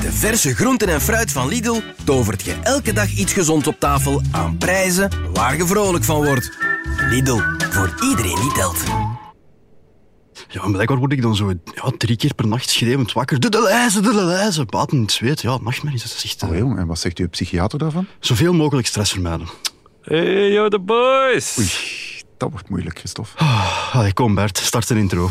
Met de verse groenten en fruit van Lidl tovert je elke dag iets gezonds op tafel aan prijzen waar je vrolijk van wordt. Lidl, voor iedereen die telt. Ja, en blijkbaar word ik dan zo ja, drie keer per nacht schreeuwend wakker. De de lijzen, de de lijzen. Baten in het zweet. Ja, nachtmerries. Dat is echt, eh, Oh, jong, en wat zegt uw psychiater daarvan? Zoveel mogelijk stress vermijden. Hey, yo, de boys. Oei, dat wordt moeilijk, Christophe. Allee, kom Bert, start een intro.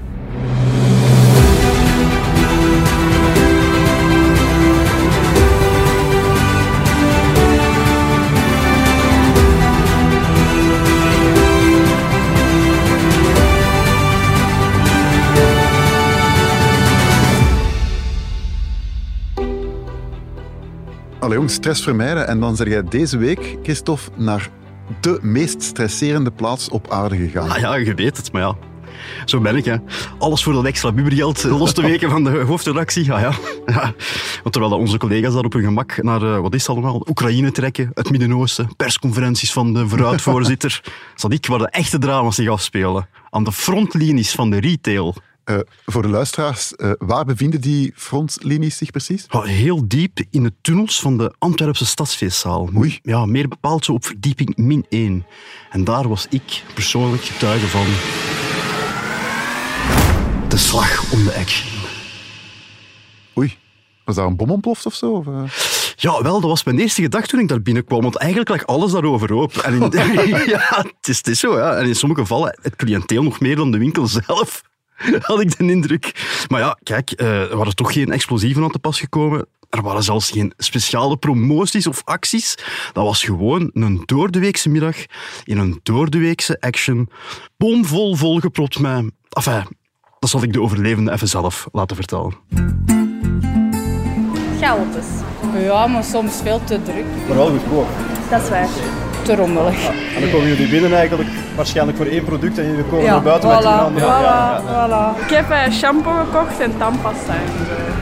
Allee jong, stress vermijden. En dan zeg jij deze week, Christophe, naar de meest stresserende plaats op aarde gegaan. Ah ja, je weet het, maar ja. Zo ben ik, hè. Alles voor dat extra bubergeld los te weken van de hoofdredactie. Ah, ja. Want terwijl onze collega's daar op hun gemak naar, eh, wat is het allemaal, Oekraïne trekken, het Midden-Oosten, persconferenties van de vooruitvoorzitter, zat ik waar de echte drama's zich afspelen. Aan de frontlinies van de retail. Eh, voor de luisteraars, eh, waar bevinden die frontlinies zich precies? Ja, heel diep in de tunnels van de Antwerpse stadsfeestzaal. Oei. Ja, meer bepaald zo op verdieping min 1. En daar was ik persoonlijk getuige van de slag om de action. Oei, was daar een bom ontploft of zo? Of, eh? Ja, wel, dat was mijn eerste gedachte toen ik daar binnenkwam, want eigenlijk lag alles daarover open. En in, ja, het is, het is zo, ja. En in sommige gevallen het cliënteel nog meer dan de winkel zelf, had ik de indruk. Maar ja, kijk, eh, er waren toch geen explosieven aan te pas gekomen. Er waren zelfs geen speciale promoties of acties. Dat was gewoon een doordeweekse middag in een doordeweekse action, bomvol volgepropt met... Enfin, dat zal ik de overlevende even zelf laten vertellen. Galpes. Ja, maar soms veel te druk. Maar wel goedkoop. Dat is waar. Te rommelig. En dan komen jullie binnen eigenlijk waarschijnlijk voor één product en jullie komen Ja, naar buiten met voilà. Ja, ja, ja. Voilà. Ik heb eh, shampoo gekocht en tandpasta.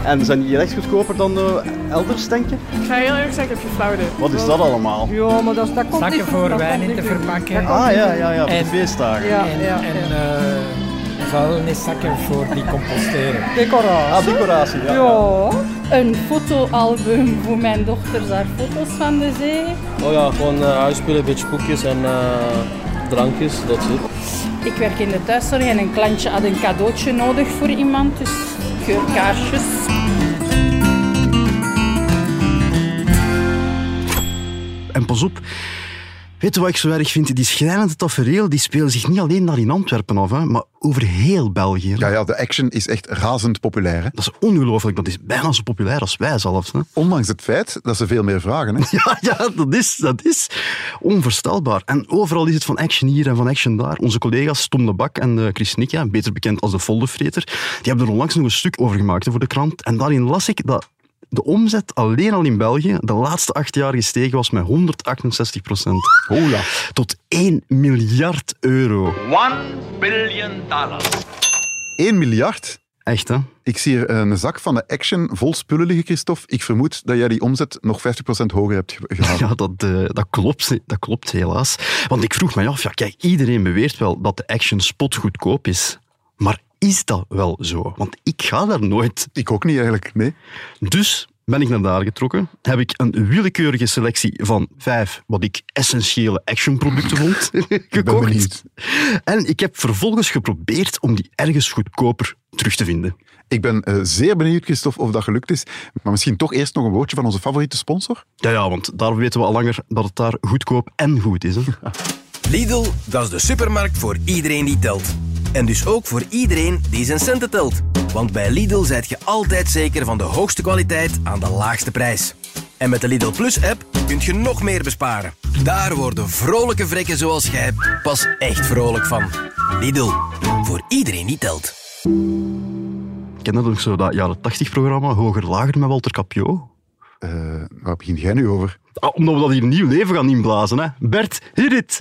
En zijn die echt goedkoper dan eh, elders, denk je? Ik ga heel eerlijk zeggen, ik heb geflauwde. Wat is dat allemaal? Ja, maar dat, dat komt Zakken niet voor dat wijn in te verpakken. Ah ja, ja, ja, voor de En- feestdagen. Ja, En, ja, en ja. Vuilniszakken voor die composteren. Decoratie. Ah, decoratie, ja. Ja. Een fotoalbum voor mijn dochters haar foto's van de zee. Oh ja, gewoon uh, huisspullen, een beetje koekjes en eh, drankjes, dat zit. Ik werk in de thuiszorg en een klantje had een cadeautje nodig voor iemand, dus geurkaarsjes. En pas op, weet je wat ik zo erg vind? Die schrijnende tafereel die spelen zich niet alleen daar in Antwerpen af, hè, maar over heel België. Ja, ja, de action is echt razend populair. Hè? Dat is ongelooflijk, dat is bijna zo populair als wij zelfs. Hè. Ondanks het feit dat ze veel meer vragen. Hè? Ja, ja dat, is, dat is onvoorstelbaar. En overal is het van action hier en van action daar. Onze collega's Tom de Bak en eh, Chris Nika, beter bekend als de Foldervreter, die hebben er onlangs nog een stuk over gemaakt hè, voor de krant. En daarin las ik dat de omzet alleen al in België de laatste acht jaar gestegen was met 168 procent. Oh ja. Tot 1 miljard euro. 1 miljard. Echt, hè? Ik zie hier een zak van de Action vol spullen liggen, Christophe. Ik vermoed dat jij die omzet nog 50% hoger hebt ge- gehaald. Ja, dat, eh, dat, klopt, dat klopt helaas. Want ik vroeg me af, ja, kijk, iedereen beweert wel dat de Action Spot goedkoop is. Maar is dat wel zo? Want ik ga daar nooit. Ik ook niet eigenlijk, nee. Dus ben ik naar daar getrokken, heb ik een willekeurige selectie van vijf, wat ik essentiële actionproducten vond, gekocht. benieuwd. En ik heb vervolgens geprobeerd om die ergens goedkoper terug te vinden. Ik ben eh, zeer benieuwd, Christophe, of dat gelukt is. Maar misschien toch eerst nog een woordje van onze favoriete sponsor? Ja, ja, want daar weten we al langer dat het daar goedkoop en goed is. Hè? Lidl, dat is de supermarkt voor iedereen die telt. En dus ook voor iedereen die zijn centen telt. Want bij Lidl zijt je altijd zeker van de hoogste kwaliteit aan de laagste prijs. En met de Lidl Plus-app kun je nog meer besparen. Daar worden vrolijke vrekken zoals jij pas echt vrolijk van. Lidl, voor iedereen die telt. Ken dat nog zo, dat jaren 80 programma Hoger Lager met Walter Capio? Eh, waar begin jij nu over? Ah, omdat we dat hier nieuw leven gaan inblazen, hè. Bert, hit it!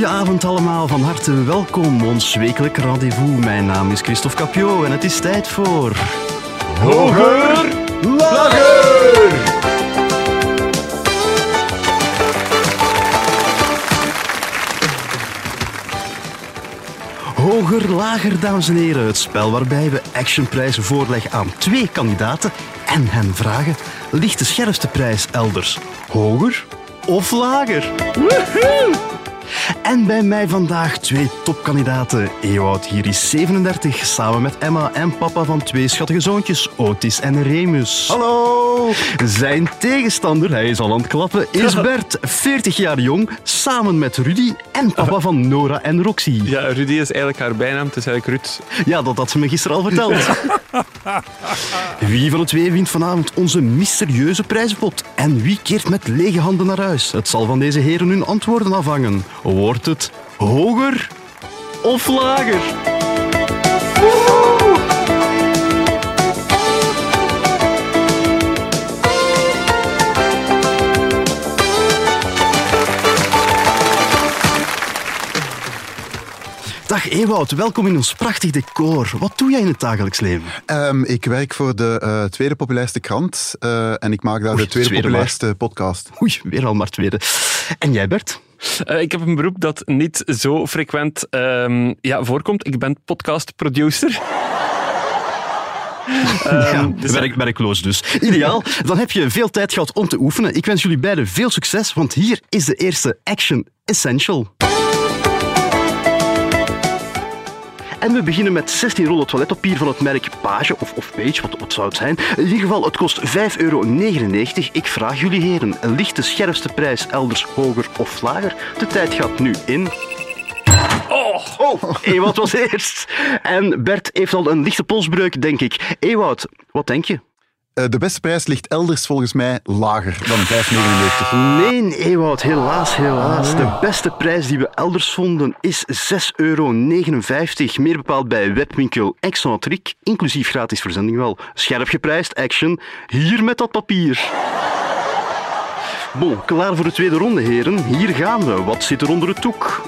Goedenavond allemaal, van harte welkom. Ons wekelijk rendezvous. Mijn naam is Christophe Capio en het is tijd voor... Hoger, lager! Hoger, lager, dames en heren. Het spel waarbij we actionprijzen voorleggen aan twee kandidaten en hen vragen: ligt de scherpste prijs elders hoger of lager? En bij mij vandaag twee topkandidaten. Ewout hier is 37, samen met Emma en papa van twee schattige zoontjes, Otis en Remus. Hallo! Zijn tegenstander, hij is al aan het klappen, is Bert, 40 jaar jong, samen met Rudy en papa van Nora en Roxy. Ja, Rudy is eigenlijk haar bijnaam, het is eigenlijk Ruud. Ja, dat had ze me gisteren al verteld. Wie van de twee wint vanavond onze mysterieuze prijzenpot? En wie keert met lege handen naar huis? Het zal van deze heren hun antwoorden afhangen. Wordt het hoger of lager? Dag Ewout, welkom in ons prachtig decor. Wat doe jij in het dagelijks leven? Ehm, ik werk voor de eh, tweede populairste krant eh, en ik maak daar Oei, de tweede tweede populairste podcast. Oei, weer al maar tweede. En jij Bert? Eh, ik heb een beroep dat niet zo frequent ehm, ja, voorkomt. Ik ben podcastproducer. ja, dus- werk, werkloos dus. Ideaal. Dan heb je veel tijd gehad om te oefenen. Ik wens jullie beiden veel succes, want hier is de eerste Action Essential. En we beginnen met 16 rollen toiletpapier van het merk Page, of, of Page, wat, wat zou het zijn? In ieder geval, het kost 5,99 euro. Ik vraag jullie heren, ligt de scherpste prijs elders hoger of lager? De tijd gaat nu in... Oh, oh Ewout was eerst. En Bert heeft al een lichte polsbreuk, denk ik. Ewout, wat denk je? Eh, de beste prijs ligt elders volgens mij lager dan 5,99. Nee, Ewout, helaas, helaas. De beste prijs die we elders vonden is 6,59 euro. Meer bepaald bij webwinkel Excentriek, inclusief gratis verzending wel. Scherp geprijsd, Action. Hier met dat papier. Bon, klaar voor de tweede ronde, heren. Hier gaan we. Wat zit er onder het doek?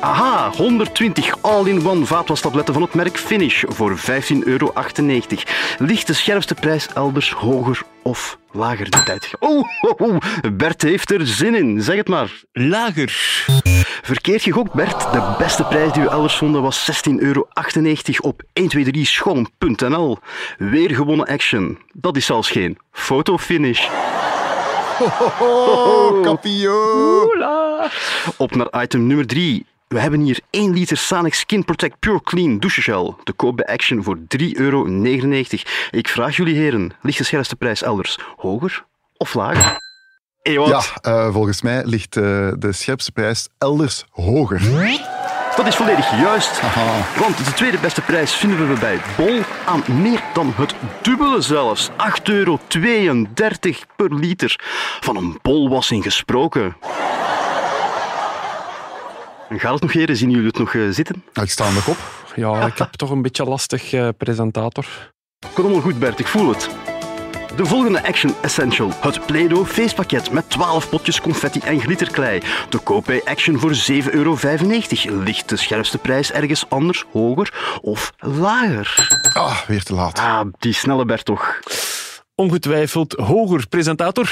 Aha, 120 all-in-one vaatwastabletten van het merk Finish voor 15,98 euro. Ligt de scherpste prijs elders hoger of lager de tijd? Oh, oh, oh, Bert heeft er zin in, zeg het maar. Lager. Verkeerd gegokt, Bert. De beste prijs die we elders vonden was 16,98 euro op 123schoon.nl. Weer gewonnen action. Dat is zelfs geen fotofinish. Oh, Capio! Op naar item nummer 3. We hebben hier 1 liter Sanic Skin Protect Pure Clean douchegel. Te koop bij Action voor 3,99 euro. Ik vraag jullie heren, ligt de scherpste prijs elders hoger of lager? Ja, eh, volgens mij ligt eh, de scherpste prijs elders hoger. dat is volledig juist. Want de tweede beste prijs vinden we bij Bol aan meer dan het dubbele zelfs. 8,32 euro per liter. Van een bolwassing gesproken. Gaat het nog, heren? Zien jullie het nog eh, zitten? Ik sta nog op. Ja, ik heb toch een beetje lastig eh, presentator. Kom allemaal goed, Bert, ik voel het. De volgende Action Essential. Het Play-Doh feestpakket met 12 potjes confetti en glitterklei. Te koop bij Action voor 7,95 euro. Ligt de scherpste prijs ergens anders hoger of lager? Ah, weer te laat. Ah, die snelle Bert toch. Ongetwijfeld hoger presentator.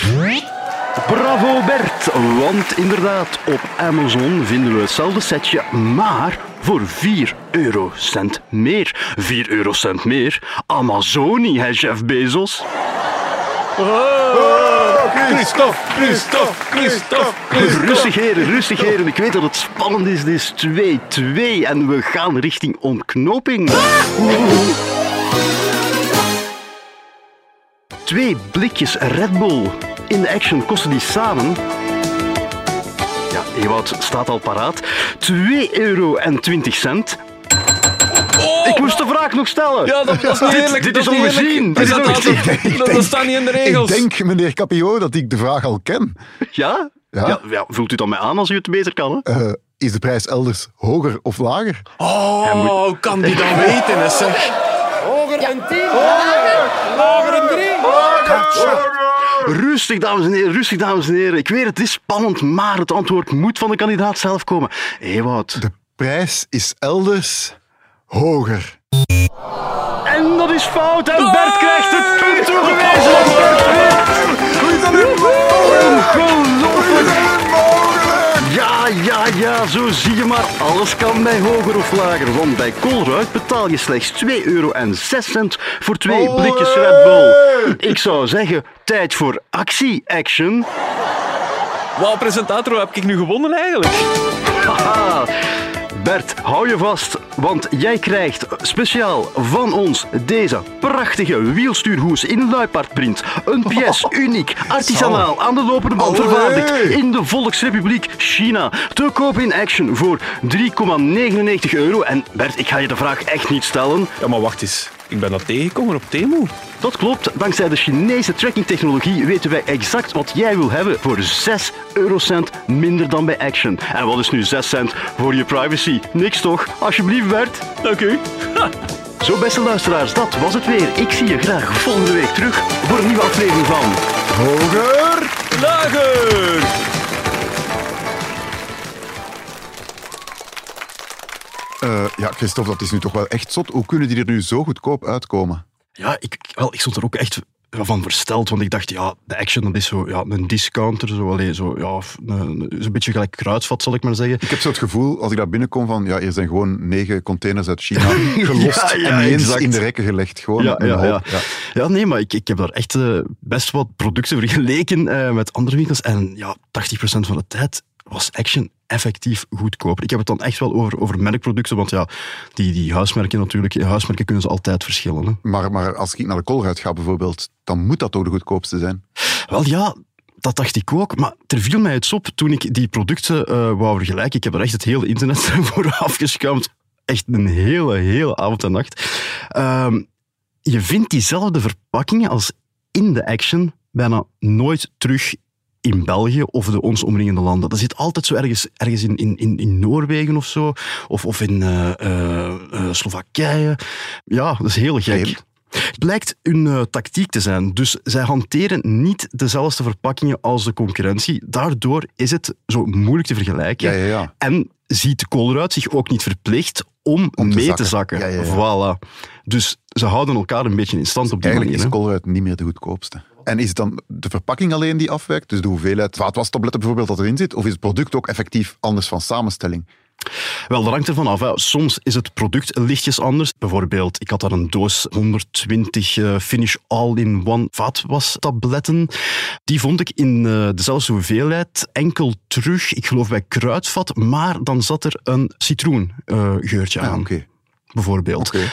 Bravo Bert, want inderdaad, op Amazon vinden we hetzelfde setje, maar voor 4 eurocent meer. 4 eurocent meer? Amazoni, hè Jeff Bezos? Christophe, Christophe, Christophe, Rustig heren, rustig heren. Ik weet dat het spannend is. Het is 2-2 en we gaan richting ontknoping. Twee blikjes Red Bull. In de action kosten die samen... Ja, Ewout staat al paraat. 2,20 euro. Ik moest de vraag nog stellen. Ja, dat, dat is niet Dit- eerlijk. dit is ongezien. eerlijk. Dit is Dat- dat- ongezien. dat- Dat staat niet in de regels. Ik denk, meneer Capio, dat ik de vraag al ken. Ja? Ja. Ja, ja, Vult u dan mij aan als u het beter kan, hè? Eh, is de prijs elders hoger of lager? Oh, kan die dan weten, hè, zeg? Hoger een 10. Lager een 3. Rustig, dames en heren, rustig, dames en heren. Ik weet, het is spannend, maar het antwoord moet van de kandidaat zelf komen. Ewout. De prijs is elders hoger. En dat is fout en Bert krijgt het punt toegewezen. Hoe is dat nu Ongelooflijk. Ja, ja, ja, zo zie je maar. Alles kan bij hoger of lager. Want bij Colruyt betaal je slechts 2,06 euro voor twee blikjes Red Bull. Ik zou zeggen, tijd voor actie, action. Wauw, presentator, heb ik nu gewonnen eigenlijk? Haha. Bert, hou je vast, want jij krijgt speciaal van ons deze prachtige wielstuurhoes in luipaardprint. Een pièce uniek, artisanaal, aan de lopende band vervaardigd in de Volksrepubliek China. Te koop in Action voor 3,99 euro. En Bert, ik ga je de vraag echt niet stellen. Ja, maar wacht eens. Ik ben dat tegengekomen op Temu. Dat klopt. Dankzij de Chinese trackingtechnologie weten wij exact wat jij wil hebben voor 6 eurocent minder dan bij Action. En wat is nu 6 cent voor je privacy? Niks toch? Alsjeblieft, Bert. Dank u. Zo, beste luisteraars, dat was het weer. Ik zie je graag volgende week terug voor een nieuwe aflevering van Hoger. Lager! Eh, ja, Christophe, dat is nu toch wel echt zot. Hoe kunnen die er nu zo goedkoop uitkomen? Ja, ik, wel, ik stond er ook echt van versteld, want ik dacht, ja, de Action dat is zo ja, een discounter, zo, allee, zo, ja, een, een beetje gelijk kruidvat, zal ik maar zeggen. Ik heb zo het gevoel, als ik daar binnenkom, van ja, hier zijn gewoon negen containers uit China gelost Ja, ja, en eens in de rekken gelegd. Gewoon Ja, een ja, ja. hoop, ja. ja, nee, maar ik, ik heb daar echt eh, best wat producten vergeleken eh, met andere winkels. En ja, 80% van de tijd was Action effectief goedkoper. Ik heb het dan echt wel over, over merkproducten, want ja, die, die huismerken natuurlijk, huismerken kunnen ze altijd verschillen. Hè. Maar, maar als ik naar de Colruyt ga bijvoorbeeld, dan moet dat toch de goedkoopste zijn? Wel ja, dat dacht ik ook. Maar er viel mij iets op toen ik die producten eh, wou vergelijken. Ik heb er echt het hele internet voor afgeschuimd. Echt een hele, hele avond en nacht. Ehm, je vindt diezelfde verpakkingen als in de Action bijna nooit terug in België of de ons omringende landen. Dat zit altijd zo ergens, ergens in, in, in, Noorwegen of zo, of, of in eh, Slowakije. Ja, dat is heel gek. Het blijkt een eh, tactiek te zijn. Dus zij hanteren niet dezelfde verpakkingen als de concurrentie. Daardoor is het zo moeilijk te vergelijken. Ja, ja, ja. En ziet de Colruyt zich ook niet verplicht om, Om te mee zakken. te zakken. Voilà. Dus ze houden elkaar een beetje in stand op die Eigenlijk manier. is hè. Colruyt niet meer de goedkoopste. En is het dan de verpakking alleen die afwijkt? Dus de hoeveelheid vaatwastabletten bijvoorbeeld dat erin zit? Of is het product ook effectief anders van samenstelling? Wel, dat hangt ervan af. Hè. Soms is het product lichtjes anders. Bijvoorbeeld, ik had daar een doos 120 eh, Finish All-in-One vaatwastabletten. Die vond ik in eh, dezelfde hoeveelheid enkel terug, ik geloof bij kruidvat, maar dan zat er een citroengeurtje Ah, aan. oké. Bijvoorbeeld. Oké.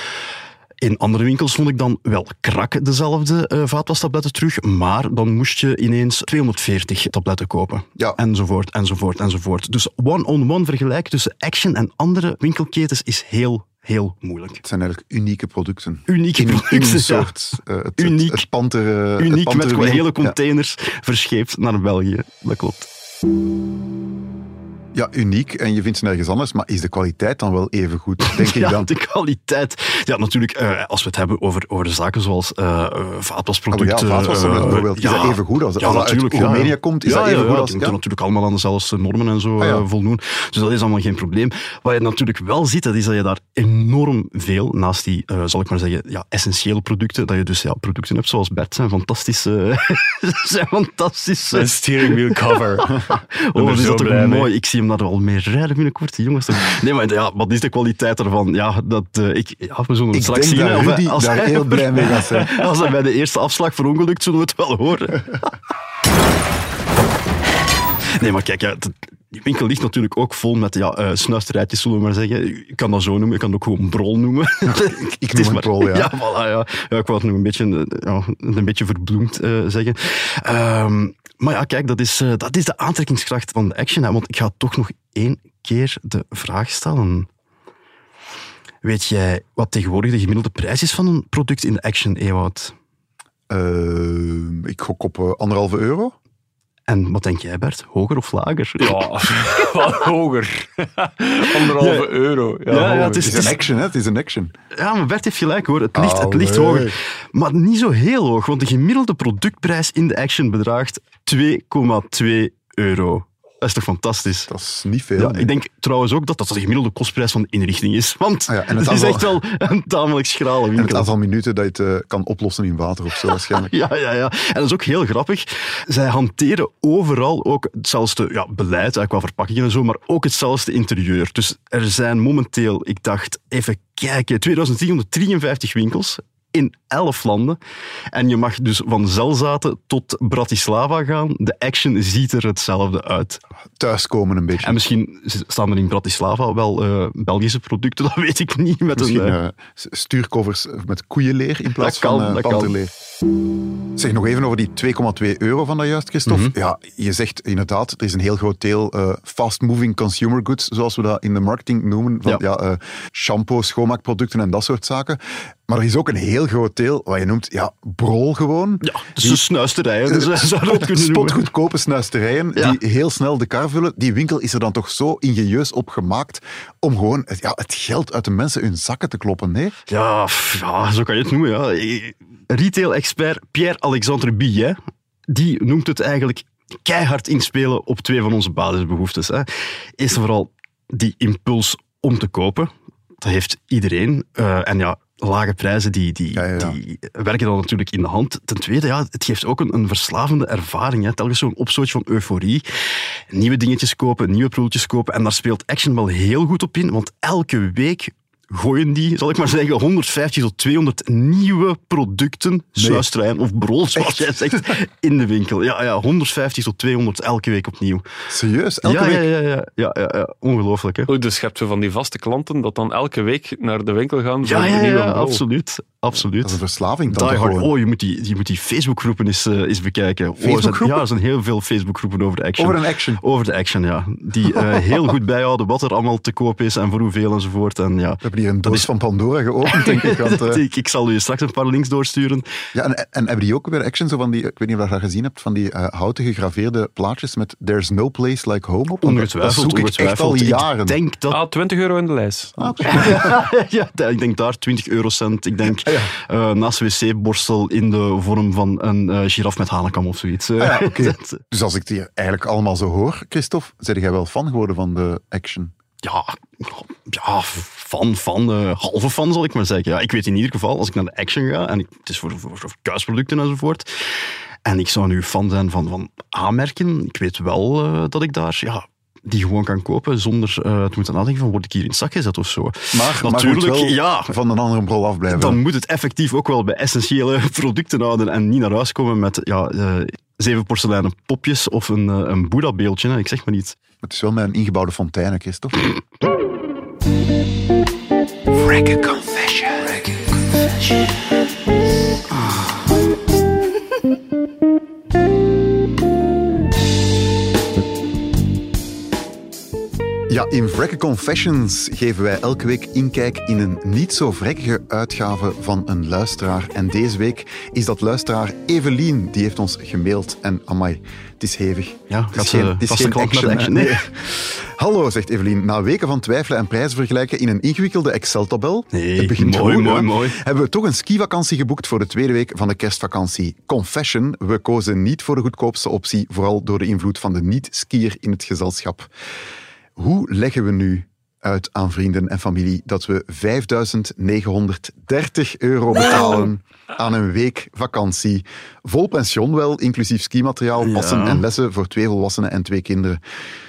In andere winkels vond ik dan wel krak dezelfde eh vaatwastabletten terug, maar dan moest je ineens 240 tabletten kopen. Ja. Enzovoort, enzovoort, enzovoort. Dus one-on-one vergelijk tussen Action en andere winkelketens is heel, heel moeilijk. Het zijn eigenlijk unieke producten. Unieke in producten, een ja. soort... eh, het, Uniek. Het, het panter, eh, het Uniek met hele Ja. containers verscheept naar België. Dat klopt. Ja, uniek. En je vindt ze nergens anders. Maar is de kwaliteit dan wel even goed, denk ik ja, dan? de kwaliteit. Ja, natuurlijk, eh, als we het hebben over, over zaken zoals eh eh, vaatwasproducten. Oh ja, vaatwastabletten eh, bijvoorbeeld. Is dat even goed als- ja, dat uit natuurlijk, ja. Roemenië komt, is Ja, dat ja, even ja, goed als- Die moeten natuurlijk allemaal aan dezelfde normen en zo Ah, ja. eh, voldoen. Dus dat is allemaal geen probleem. Wat je natuurlijk wel ziet, dat is dat je daar enorm veel, naast die, eh, zal ik maar zeggen, ja, essentiële producten, dat je dus ja, producten hebt zoals Bert, zijn fantastische... zijn fantastische... Een steering wheel cover. Oh, wat is dat toch mooi. Ik zie hem daar al mee rijden binnenkort, die jongens. Nee, maar ja, wat is de kwaliteit ervan? Ja, dat, eh, ik, ja we zullen het Ik straks zien. dat hè, of Rudy hij- als daar hij- heel blij mee gaat zijn. Als hij bij de eerste afslag verongelukt, zullen we het wel horen. Nee, maar kijk, ja, die winkel ligt natuurlijk ook vol met ja, eh, snuisterijtjes, zullen we maar zeggen. Je kan dat zo noemen, je kan het ook gewoon brol noemen. Ik Het is noem het prol, ja. Ja, voilà, ja. ja, ik wou het nog een beetje, eh, ja, een beetje verbloemd eh, zeggen. Ehm, maar ja, kijk, dat is, dat is de aantrekkingskracht van de action. Hè, want ik ga toch nog één keer de vraag stellen. Weet jij wat tegenwoordig de gemiddelde prijs is van een product in de action, Ewout? Eh, ik gok op eh, anderhalve euro. En wat denk jij, Bert? Hoger of lager? Ja, wat hoger. Anderhalve Ja. euro. Ja, Ja, het is- Het is een action, hè? Het is een action. Ja, maar Bert heeft gelijk hoor. Het ligt, het ligt hoger. Maar niet zo heel hoog, want de gemiddelde productprijs in de Action bedraagt 2,2 euro. Dat is toch fantastisch? Dat is niet veel. Ja, ik denk trouwens ook dat dat de gemiddelde kostprijs van de inrichting is. Want Ah ja, en het, is echt wel een tamelijk schrale En het winkel. aantal minuten dat je het eh, kan oplossen in water of zo waarschijnlijk. Ja, ja, ja. En dat is ook heel grappig. Zij hanteren overal ook hetzelfde ja, beleid, eigenlijk qua verpakkingen en zo, maar ook hetzelfde interieur. Dus er zijn momenteel, ik dacht, even kijken, 2353 winkels in 11 landen. En je mag dus van Zelzaten tot Bratislava gaan. De action ziet er hetzelfde uit. Thuiskomen een beetje. En misschien staan er in Bratislava wel eh, Belgische producten, dat weet ik niet. Met Misschien een, eh, eh, stuurcovers met koeienleer in plaats kan, van eh, dat kan. panterleer. Zeg nog even over die 2,2 euro van dat juist, Christophe. Mhm. Ja, je zegt inderdaad, er is een heel groot deel eh, fast-moving consumer goods, zoals we dat in de marketing noemen. Van, Ja. ja. eh, shampoo, schoonmaakproducten en dat soort zaken. Maar er is ook een heel groot deel wat je noemt, ja, brol gewoon. ja, dus een snuisterij. Dus noemen. Spotgoedkope snuisterijen Ja. die heel snel de kar vullen. Die winkel is er dan toch zo ingenieus op gemaakt om gewoon het, ja, het geld uit de mensen hun zakken te kloppen, nee? Ja, ja, zo kan je het noemen. Ja. Retail-expert Pierre-Alexandre Billet, die noemt het eigenlijk keihard inspelen op twee van onze basisbehoeftes. Hè. Eerst en vooral die impuls om te kopen. Dat heeft iedereen. Eh, en ja, lage prijzen die, die, Ja, ja, ja. die werken dan natuurlijk in de hand. Ten tweede, ja, het geeft ook een, een verslavende ervaring. Hè. Telkens zo'n opstootje van euforie. Nieuwe dingetjes kopen, nieuwe produktjes kopen. En daar speelt Action wel heel goed op in, want elke week gooien die, zal ik maar zeggen, 150 tot 200 nieuwe producten, snuisterijen of brol, zoals jij zegt, in de winkel. Ja, ja, 150 tot 200 elke week opnieuw. Serieus? Elke ja, week? Ja, ja, ja, ja, ja, ja. ongelooflijk. Hè? Oei, dus je hebt van die vaste klanten dat dan elke week naar de winkel gaan voor Ja, ja, ja, absoluut. Absoluut. Dat is een verslaving dan Die hard. Oh, je moet die, je moet die Facebookgroepen eens, eh, eens bekijken. Oh, er zijn- ja, er zijn heel veel Facebookgroepen over de action. Over een action. Over de action, ja. Die eh, heel goed bijhouden wat er allemaal te koop is en voor hoeveel enzovoort. En ja, We hebben hier een doos van Pandora geopend, denk ik. Want, eh, ik, ik zal u straks een paar links doorsturen. ja, en, en hebben die ook weer action, zo van die, ik weet niet of je dat gezien hebt, van die eh, houten gegraveerde plaatjes met There's no place like home op? Ongetwijfeld, Dat zoek ik echt al ongetwijfeld. jaren. Ik denk dat... Ah, 20 euro in de lijst. ja, ik denk daar 20 eurocent. Ik denk Ah, eh, naast wc-borstel in de vorm van een eh, giraf met hanenkam of zoiets. Ah ja, oké. Dat- Dus als ik het hier eigenlijk allemaal zo hoor, Christophe, ben jij wel fan geworden van de action? ja, ja, fan, fan, eh, halve fan zal ik maar zeggen. Ja, ik weet in ieder geval, als ik naar de action ga, en ik, het is voor, voor, voor thuisproducten enzovoort, en ik zou nu fan zijn van, van aanmerken, ik weet wel eh, dat ik daar, ja, die gewoon kan kopen zonder eh, te moeten nadenken van, word ik hier in het zak gezet of zo. Maar, Natuurlijk, maar moet wel ja. van een andere brol afblijven. Dan moet het effectief ook wel bij essentiële producten houden en niet naar huis komen met ja, eh, zeven porseleinen popjes of een, eh, een Boeddha-beeldje. Ik zeg maar niet. Het is wel met een ingebouwde fontein, Christophe. Ja, in Vrekke Confessions geven wij elke week inkijk in een niet zo vrekkige uitgave van een luisteraar. En deze week is dat luisteraar Evelien, die heeft ons gemaild. En amai, het is hevig. Ja, het is geen, het is vaste geen klant met action. Nee. Hallo, zegt Evelien. Na weken van twijfelen en prijzen vergelijken in een ingewikkelde Excel-tabel, Nee, het mooi, mooi, mooi. hebben we toch een skivakantie geboekt voor de tweede week van de kerstvakantie. Confession, we kozen niet voor de goedkoopste optie, vooral door de invloed van de niet-skier in het gezelschap. Hoe leggen we nu uit aan vrienden en familie dat we 5.930 euro betalen aan een week vakantie? Vol pension wel, inclusief skimateriaal, passen Ja. en lessen voor twee volwassenen en twee kinderen.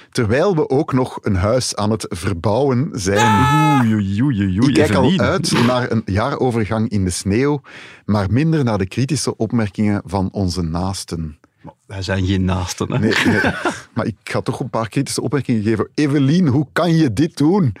Terwijl we ook nog een huis aan het verbouwen zijn. Oei, oei, oei, oei, Ik kijk al uit naar een jaarovergang in de sneeuw, maar minder naar de kritische opmerkingen van onze naasten. Wij zijn geen naasten. Hè? Nee, nee. Maar ik ga toch een paar kritische opmerkingen geven. Evelien, hoe kan je dit doen?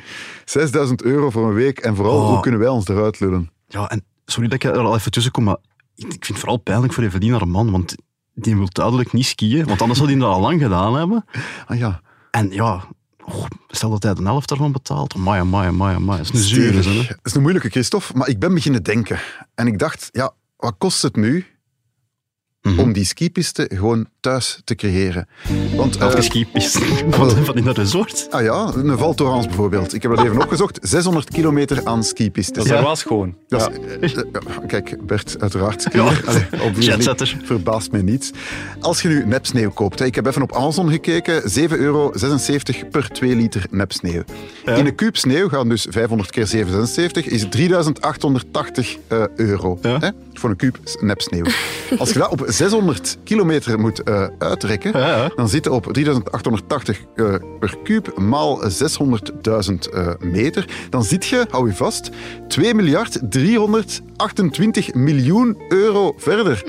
6000 euro voor een week en vooral, Oh. hoe kunnen wij ons eruit lullen? Ja, en sorry dat ik er al even tussen kom, maar ik, vind het vooral pijnlijk voor Evelien, haar man, want die wil duidelijk niet skiën, want anders zou hij dat al lang gedaan hebben. Ah ja, En ja, oh, stel dat hij de helft daarvan betaalt. Amai, amai, amai, amai. Dat is een zure. Dat is een moeilijke, Christophe, maar ik ben beginnen denken. En ik dacht, ja, wat kost het nu om die skipiste gewoon thuis te creëren. Want, Welke eh, skipiste? Van, van in dat resort? Ah ja, een Val Thorens bijvoorbeeld. Ik heb dat even opgezocht. 600 kilometer aan skipistes. Dat is wel schoon. Dat is- eh, ja, kijk, Bert, uiteraard skier. Allee, obviously, Jetsetter. verbaast mij niets. Als je nu nepsneeuw koopt, hè, ik heb even op Amazon gekeken, 7,76 euro per 2 liter nepsneeuw. In een kuub sneeuw gaan dus 500 keer 776 is 3880 eh, euro hè, voor een kuub nepsneeuw. Als je dat op 600 kilometer moet eh, uitrekken, dan zit je op 3880 eh, per kuub maal 600.000 eh, meter. Dan zit je, hou je vast, 2 miljard 328 miljoen euro verder.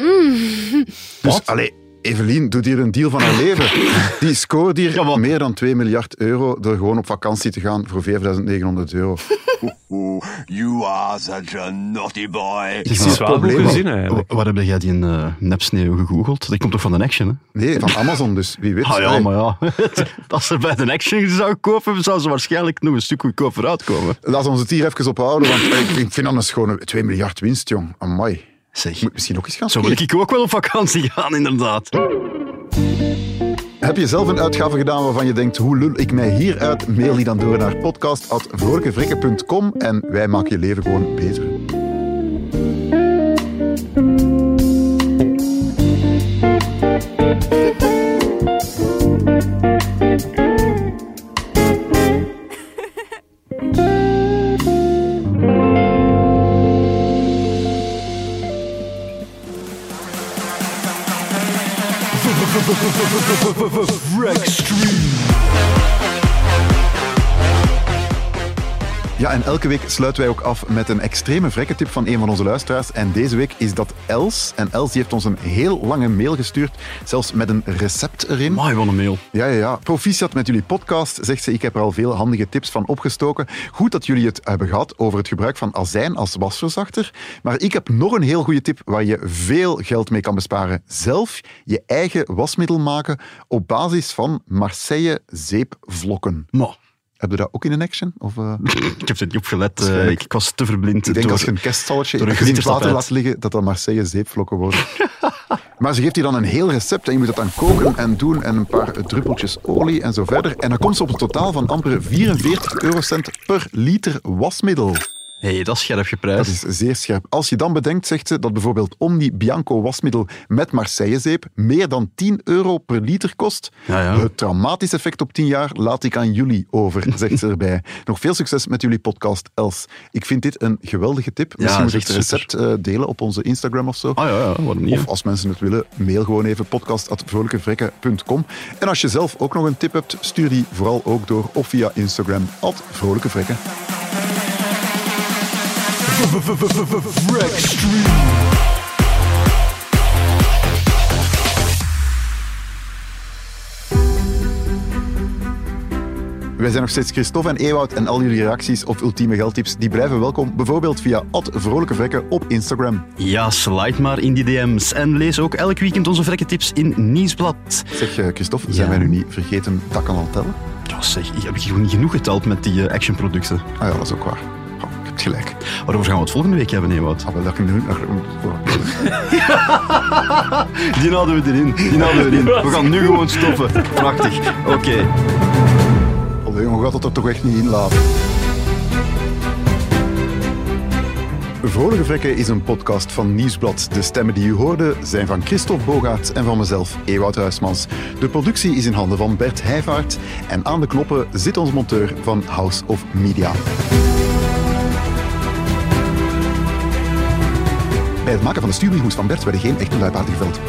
Dus, allee, Evelien doet hier een deal van haar leven. Die scoort hier meer dan 2 miljard euro door gewoon op vakantie te gaan voor 4900 euro. You are such a naughty boy. Zeg, maar, wa- Waar heb jij die uh, nepsneeuw gegoogeld? Dat komt toch van de Action, hè? Nee, van Amazon dus, wie weet. Ah ja, maar ja. Als ze bij de Action zou kopen, zou ze waarschijnlijk nog een stuk goedkoper uitkomen. Laat ons het hier even ophouden, want ik, ik vind dat een schone 2 miljard winst, jong. Amai. Zeg, Moet misschien ook eens gaan Zo wil ik ook wel op vakantie gaan, inderdaad. Heb je zelf een uitgave gedaan waarvan je denkt, hoe lul ik mij hieruit? Mail die dan door naar podcast.vrolijkevrikken.com en wij maken je leven gewoon beter. Elke week sluiten wij ook af met een extreme vrekkentip van een van onze luisteraars. En deze week is dat Els. En Els die heeft ons een heel lange mail gestuurd, zelfs met een recept erin. Maar wat een mail. Ja, ja, ja. Proficiat met jullie podcast, zegt ze. Ik heb er al veel handige tips van opgestoken. Goed dat jullie het hebben gehad over het gebruik van azijn als wasverzachter. Maar ik heb nog een heel goede tip waar je veel geld mee kan besparen. Zelf je eigen wasmiddel maken op basis van Marseille zeepvlokken. Heb je dat ook in een action? Of, eh? Ik heb er niet op gelet. eh, ik was te verblind. Ik denk door- als je een een in het water laat liggen, dat dat Marseille zeepvlokken worden. maar ze geeft je dan een heel recept en je moet dat dan koken en doen en een paar druppeltjes olie en zo verder. En dan komt ze op een totaal van amper 44 eurocent per liter wasmiddel. Hey, dat is scherp Dat geprijsd. is zeer scherp. Als je dan bedenkt, zegt ze, dat bijvoorbeeld Omni Bianco wasmiddel met Marseillezeep meer dan 10 euro per liter kost. Ja, ja. Het traumatisch effect op 10 jaar laat ik aan jullie over, zegt ze erbij. Nog veel succes met jullie podcast, Els. Ik vind dit een geweldige tip. Misschien moet dat je is het recept eh, delen op onze Instagram of zo. Ah ja, ja, waarom niet? Of als mensen het willen, mail gewoon even podcast.vrolijkevrekken.com. En als je zelf ook nog een tip hebt, stuur die vooral ook door of via Instagram, at vrolijkevrekken. Wij zijn nog steeds Christophe en Ewout en al jullie reacties of ultieme geldtips die blijven welkom. Bijvoorbeeld via vrolijke vrekken op Instagram. Ja, slide maar in die DM's. En lees ook elk weekend onze vrekkentips in Nieuwsblad. Zeg eh, Christophe, zijn wij nu niet vergeten dat kan al tellen? Ja, zeg, ik heb gewoon niet genoeg geteld met die eh, actionproducten. Ah ja, dat is ook waar. Gelijk. Waarover gaan we het volgende week hebben, Ewout? Ah, dat kunnen. Die houden we erin. Die houden we erin. We gaan nu gewoon stoppen. Prachtig. Oké. Allee, jongen, gaat dat er toch echt niet in laten. Vrolijke Vrekken is een podcast van Nieuwsblad. De stemmen die u hoorde zijn van Christophe Bogaerts en van mezelf, Ewout Huismans. De productie is in handen van Bert Heijvaart. En aan de knoppen zit onze monteur van House of Media. Bij het maken van de stuurbrievenhoes van Bert werden geen echte luipaarden geveld.